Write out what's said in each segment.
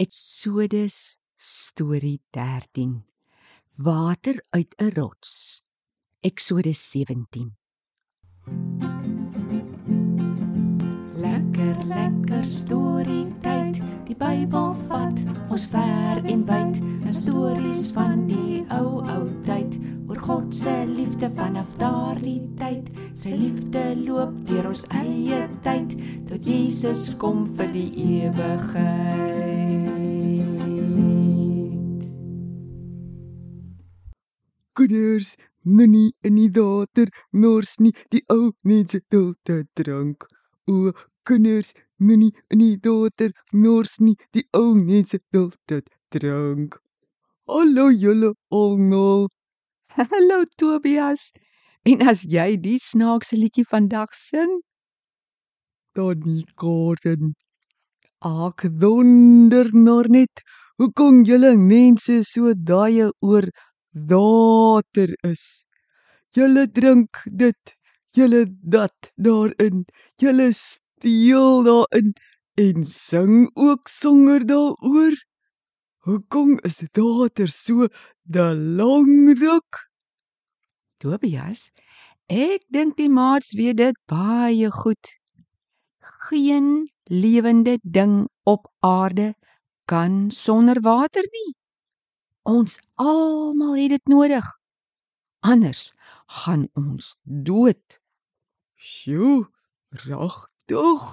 Eksodus storie 13. Water uit 'n rots. Eksodus 17. Lekker lekker storie tyd. Die Bybel vat ons ver en wyd. 'n Stories van die ou ou tyd oor God se liefde vanaf daardie tyd. Sy liefde loop deur ons eie tyd tot Jesus kom vir die ewigheid. Kinders, moenie in die water mors nie, die ou mense wil te drank. O, kinders, moenie in die water mors nie, die ou mense wil te drank. Hallo julle almal. Hallo Tobias. En as jy die snaakse liedjie vandag sing, Dan Karen. Ek wonder nou net hoekom julle mense so daai oor water is. Julle drink dit, julle dat daarin, julle steel daarin en sing ook songer daaroor. Hoekom is water so belangrik? Tobias, ek dink die maats weet dit baie goed. Geen lewende ding op aarde kan sonder water nie. Ons almal het dit nodig. Anders gaan ons dood. Sjoe, regtig?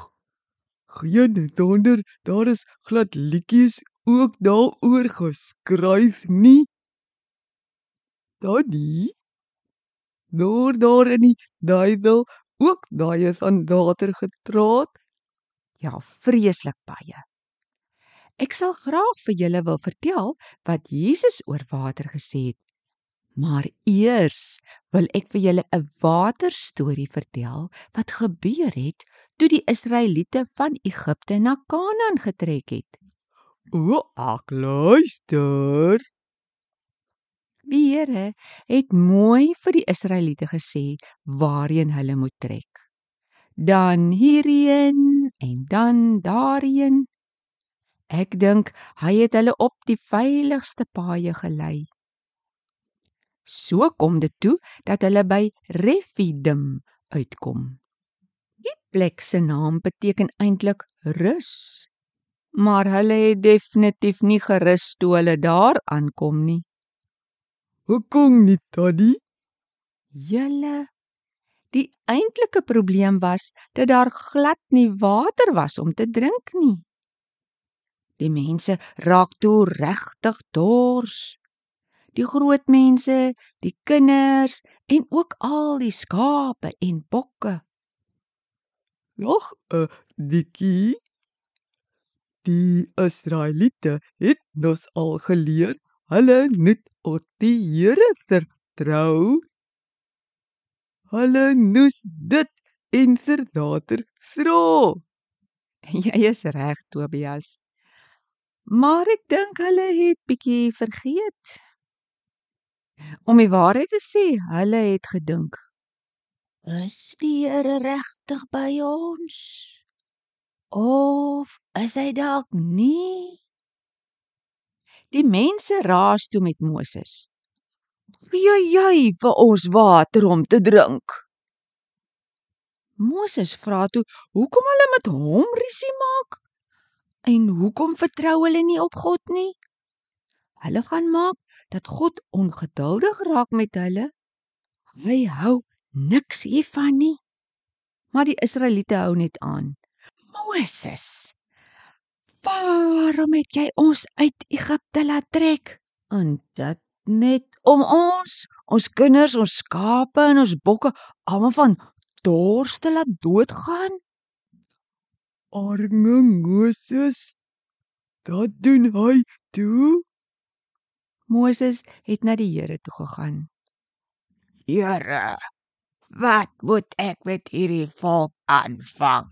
Geen wonder daar is glad liedjies ook daaroor geskryf nie. Danny, daar daar in die duiwel ook daai van water getraat. Ja, vreeslik baie. Ek sal graag vir julle wil vertel wat Jesus oor water gesê het. Maar eers wil ek vir julle 'n waterstorie vertel wat gebeur het toe die Israeliete van Egipte na Kanaan getrek het. O, ek luister. Die Here het mooi vir die Israeliete gesê waarheen hulle moet trek. Dan hierheen en dan daarheen. Ek dink hy het hulle op die veiligste paaie gelei. So kom dit toe dat hulle by Refidim uitkom. Die plek se naam beteken eintlik rus. Maar hulle het definitief nie gerus toe hulle daar aankom nie. Hoekom nie, Danny? Julle Die eintlike probleem was dat daar glad nie water was om te drink nie. Die mense raak toe regtig dors. Die groot mense, die kinders en ook al die skape en bokke. Nog 'n dikkie. Die Israeliete het nos al geleer, hulle moet op die Here vertrou. Hulle moes dit en vir water vra. Jy is reg, Tobias. Maar ek dink hulle het bietjie vergeet. Om die waarheid te sê, hulle het gedink: Is die Here regtig by ons? Of is hy dalk nie? Die mense raas toe met Moses. Gee jy vir ons water om te drink? Moses vra toe hoekom hulle met hom rusie maak en hoekom vertrou hulle nie op God nie? Hulle gaan maak dat God ongeduldig raak met hulle. Hy hou niks hiervan nie. Maar die Israeliete hou net aan. Moses, waarom het jy ons uit Egipte laat trek? En dit net om ons, ons kinders, ons skape en ons bokke almal van dors te laat doodgaan? Arme Moses. Dat doen hy toe. Moses het na die Here toe gegaan. Here, wat moet ek met hierdie volk aanvang?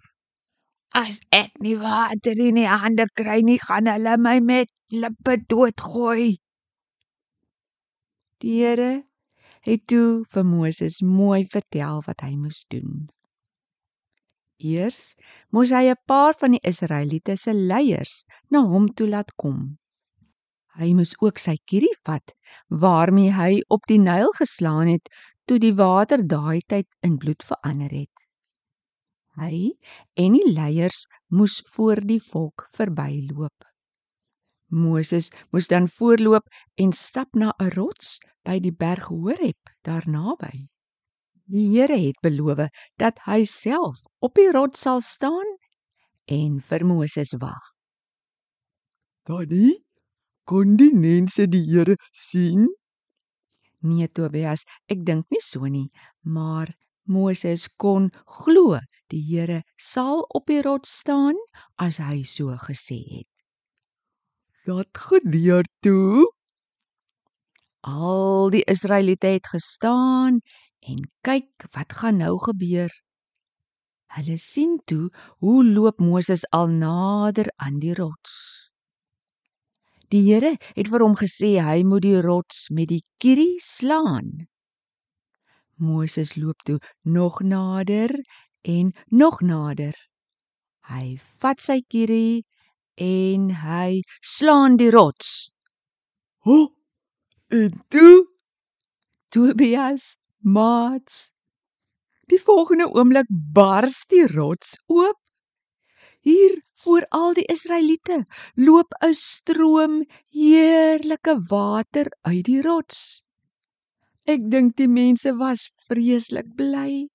As ek nie water in die hande kry nie, gaan hulle my met lippe doodgooi. Die Here het toe vir Moses mooi vertel wat hy moes doen. Eers moes hy 'n paar van die Israeliete se leiers na hom toe laat kom. Hy moes ook sy kierie vat waarmee hy op die Nyl geslaan het toe die water daai tyd in bloed verander het. Hy en die leiers moes voor die volk verbyloop. Moses moes dan voorloop en stap na 'n rots by die berg Horeb daar naby. Die Here het beloof dat hy self op die rots sal staan en vir Moses wag. Daddy, kon die mense die Here sien? Nee Tobias, ek dink nie so nie, maar Moses kon glo die Here sal op die rots staan as hy so gesê het. Wat gebeur toe? Al die Israeliete het gestaan en kyk wat gaan nou gebeur. Hulle sien toe hoe loop Moses al nader aan die rots. Die Here het vir hom gesê hy moet die rots met die kierie slaan. Moses loop toe nog nader en nog nader. Hy vat sy kierie en hy slaan die rots. Ho! En toe, Tobias maats. Die volgende oomblik bars die rots oop. Hier voor al die Israeliete loop 'n stroom heerlike water uit die rots. Ek dink die mense was vreeslik bly.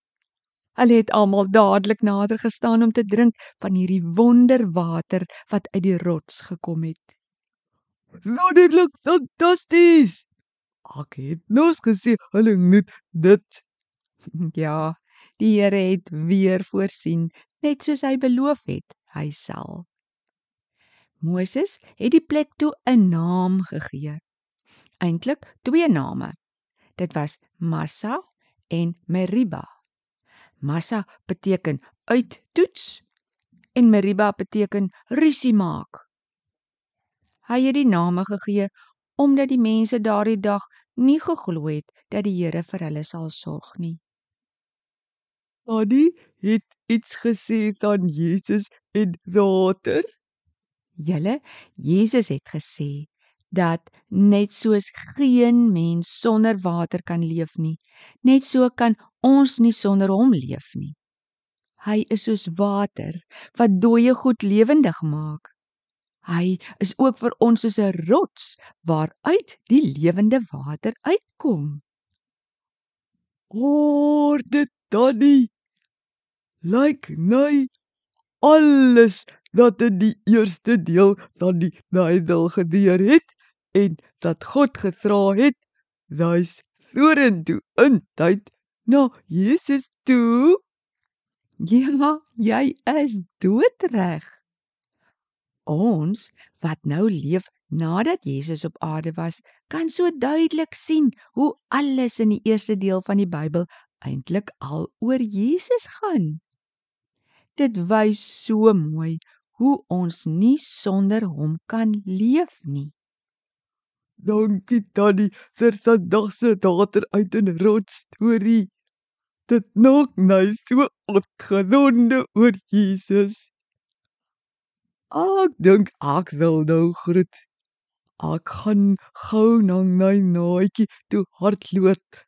Hulle het almal dadelik nader gestaan om te drink van hierdie wonderwater wat uit die rots gekom het. wonderlik, fantasties. Ek het mos gesê hulle moet dit. Ja, die Here het weer voorsien, net soos hy beloof het, hy sal. Moses het die plek toe 'n naam gegee. Eintlik twee name. Dit was Massa en Meriba. Massa beteken uittoets en Meriba beteken rusie maak. Hy het die name gegee omdat die mense daardie dag nie geglo het dat die Here vir hulle sal sorg nie. Daddy het iets gesê van Jesus en water. Julle Jesus het gesê dat net soos geen mens sonder water kan leef nie, net so kan ons nie sonder hom leef nie. Hy is soos water wat dooie goed lewendig maak. Hy is ook vir ons soos 'n rots waaruit die lewende water uitkom. Hoor dit Daddy. Lyk nou alles dat in die eerste deel van die Bybel gebeur het en dat God gevra het, wys vorentoe in tyd na Jesus toe. Ja, jy is doodreg. Ons wat nou leef nadat Jesus op aarde was, kan so duidelik sien hoe alles in die eerste deel van die Bybel eintlik al oor Jesus gaan. Dit wys so mooi hoe ons nie sonder hom kan leef nie. Dankie Daddy vir vandag se water uit 'n rot storie. Dit maak my so opgewonde oor Jesus. Ek dink ek wil nou groet. Ek gaan gou na my naadjie toe hardloop.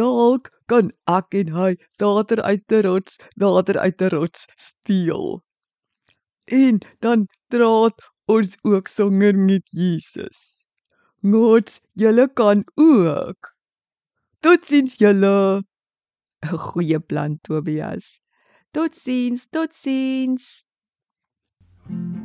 Dalk kan ek en hy water uit 'n rots, water uit 'n rots steel. En dan praat ons ook sanger met Jesus. Maats, julle kan ook. Totsiens julle. 'n Goeie plan Tobias. Totsiens, totsiens. thank you